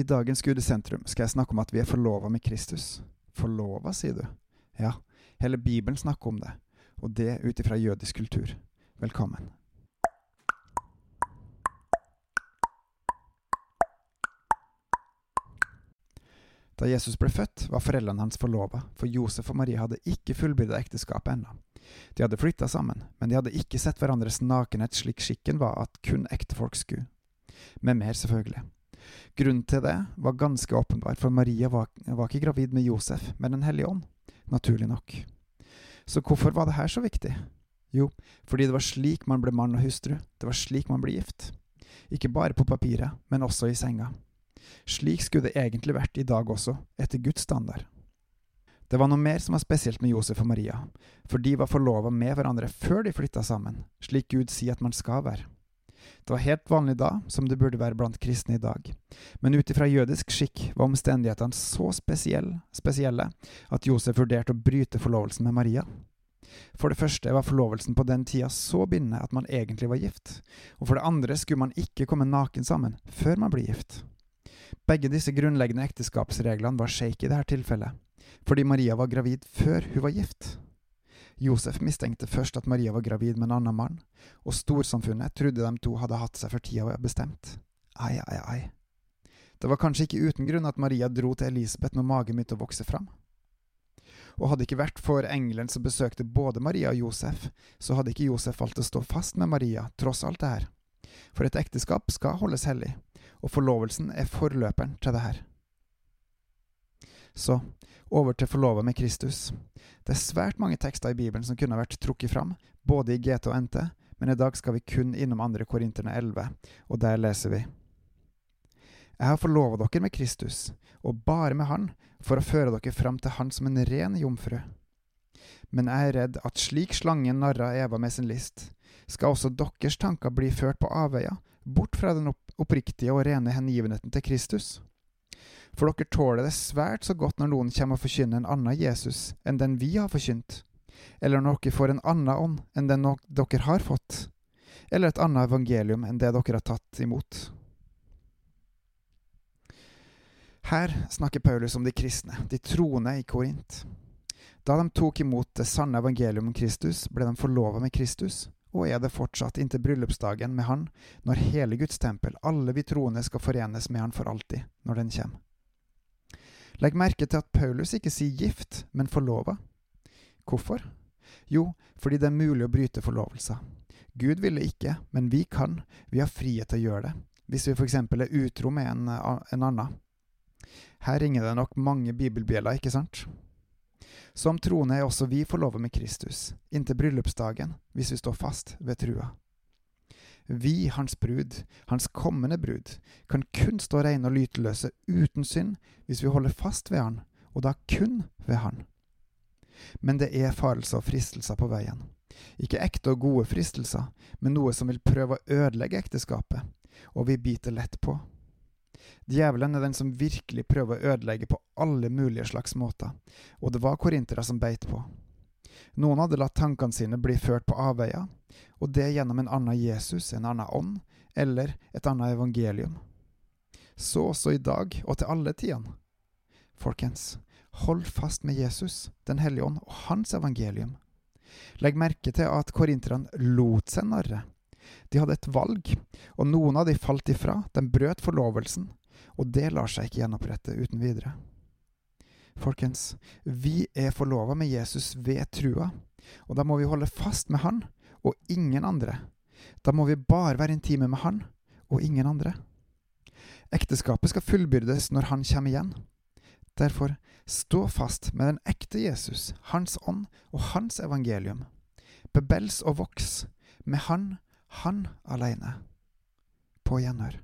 I dagens Gud i sentrum skal jeg snakke om at vi er forlova med Kristus. Forlova, sier du? Ja, hele Bibelen snakker om det, og det ut ifra jødisk kultur. Velkommen. Da Jesus ble født, var foreldrene hans forlova, for Josef og Maria hadde ikke fullbyrda ekteskapet ennå. De hadde flytta sammen, men de hadde ikke sett hverandres nakenhet slik skikken var at kun ektefolk skulle. Med mer, selvfølgelig. Grunnen til det var ganske åpenbar, for Maria var, var ikke gravid med Josef, men Den hellige ånd. Naturlig nok. Så hvorfor var det her så viktig? Jo, fordi det var slik man ble mann og hustru, det var slik man ble gift. Ikke bare på papiret, men også i senga. Slik skulle det egentlig vært i dag også, etter Guds standard. Det var noe mer som var spesielt med Josef og Maria, for de var forlova med hverandre før de flytta sammen, slik Gud sier at man skal være. Det var helt vanlig da, som det burde være blant kristne i dag, men ut ifra jødisk skikk var omstendighetene så spesielle, spesielle at Josef vurderte å bryte forlovelsen med Maria. For det første var forlovelsen på den tida så bindende at man egentlig var gift, og for det andre skulle man ikke komme naken sammen før man blir gift. Begge disse grunnleggende ekteskapsreglene var shake i dette tilfellet, fordi Maria var gravid før hun var gift. Josef mistenkte først at Maria var gravid med en annen mann, og storsamfunnet trodde de to hadde hatt seg for tida bestemt. Ai, ai, ai. Det var kanskje ikke uten grunn at Maria dro til Elisabeth når magen begynte å vokse fram. Og hadde ikke vært for engelen som besøkte både Maria og Josef, så hadde ikke Josef valgt å stå fast med Maria, tross alt det her. For et ekteskap skal holdes hellig, og forlovelsen er forløperen til det her. Så over til forlova med Kristus. Det er svært mange tekster i Bibelen som kunne vært trukket fram, både i GT og NT, men i dag skal vi kun innom 2. Korinterne 11, og der leser vi. Jeg har forlova dere med Kristus, og bare med Han, for å føre dere fram til Han som en ren jomfru. Men jeg er redd at slik slangen narra Eva med sin list, skal også deres tanker bli ført på avveier, bort fra den oppriktige og rene hengivenheten til Kristus. For dere tåler det svært så godt når noen kommer og forkynner en annen Jesus enn den vi har forkynt, eller når dere får en annen ånd enn den dere har fått, eller et annet evangelium enn det dere har tatt imot. Her snakker Paulus om de kristne, de troende i Korint. Da de tok imot det sanne evangelium om Kristus, ble de forlova med Kristus, og er det fortsatt inntil bryllupsdagen med Han, når hele Guds tempel, alle vi troende, skal forenes med Han for alltid, når den kommer. Legg merke til at Paulus ikke sier gift, men forlova. Hvorfor? Jo, fordi det er mulig å bryte forlovelser. Gud ville ikke, men vi kan. Vi har frihet til å gjøre det, hvis vi f.eks. er utro med en, en annen. Her ringer det nok mange bibelbjeller, ikke sant? Som troende er også vi forlovet med Kristus, inntil bryllupsdagen, hvis vi står fast ved trua. Vi, hans brud, hans kommende brud, kan kun stå reine og lyteløse uten synd hvis vi holder fast ved han, og da kun ved han. Men det er farelser og fristelser på veien. Ikke ekte og gode fristelser, men noe som vil prøve å ødelegge ekteskapet, og vi biter lett på. Djevelen er den som virkelig prøver å ødelegge på alle mulige slags måter, og det var korintere som beit på. Noen hadde latt tankene sine bli ført på avveier, og det gjennom en annen Jesus, en annen ånd, eller et annet evangelium. Så også i dag og til alle tidene. Folkens, hold fast med Jesus, Den hellige ånd og hans evangelium. Legg merke til at korinterne lot seg narre. De hadde et valg, og noen av de falt ifra, de brøt forlovelsen, og det lar seg ikke gjenopprette uten videre. Folkens, vi er forlova med Jesus ved trua, og da må vi holde fast med Han og ingen andre. Da må vi bare være intime med Han og ingen andre. Ekteskapet skal fullbyrdes når Han kommer igjen. Derfor, stå fast med den ekte Jesus, Hans ånd og Hans evangelium. Bebels og voks med Han, Han aleine. På gjenhør.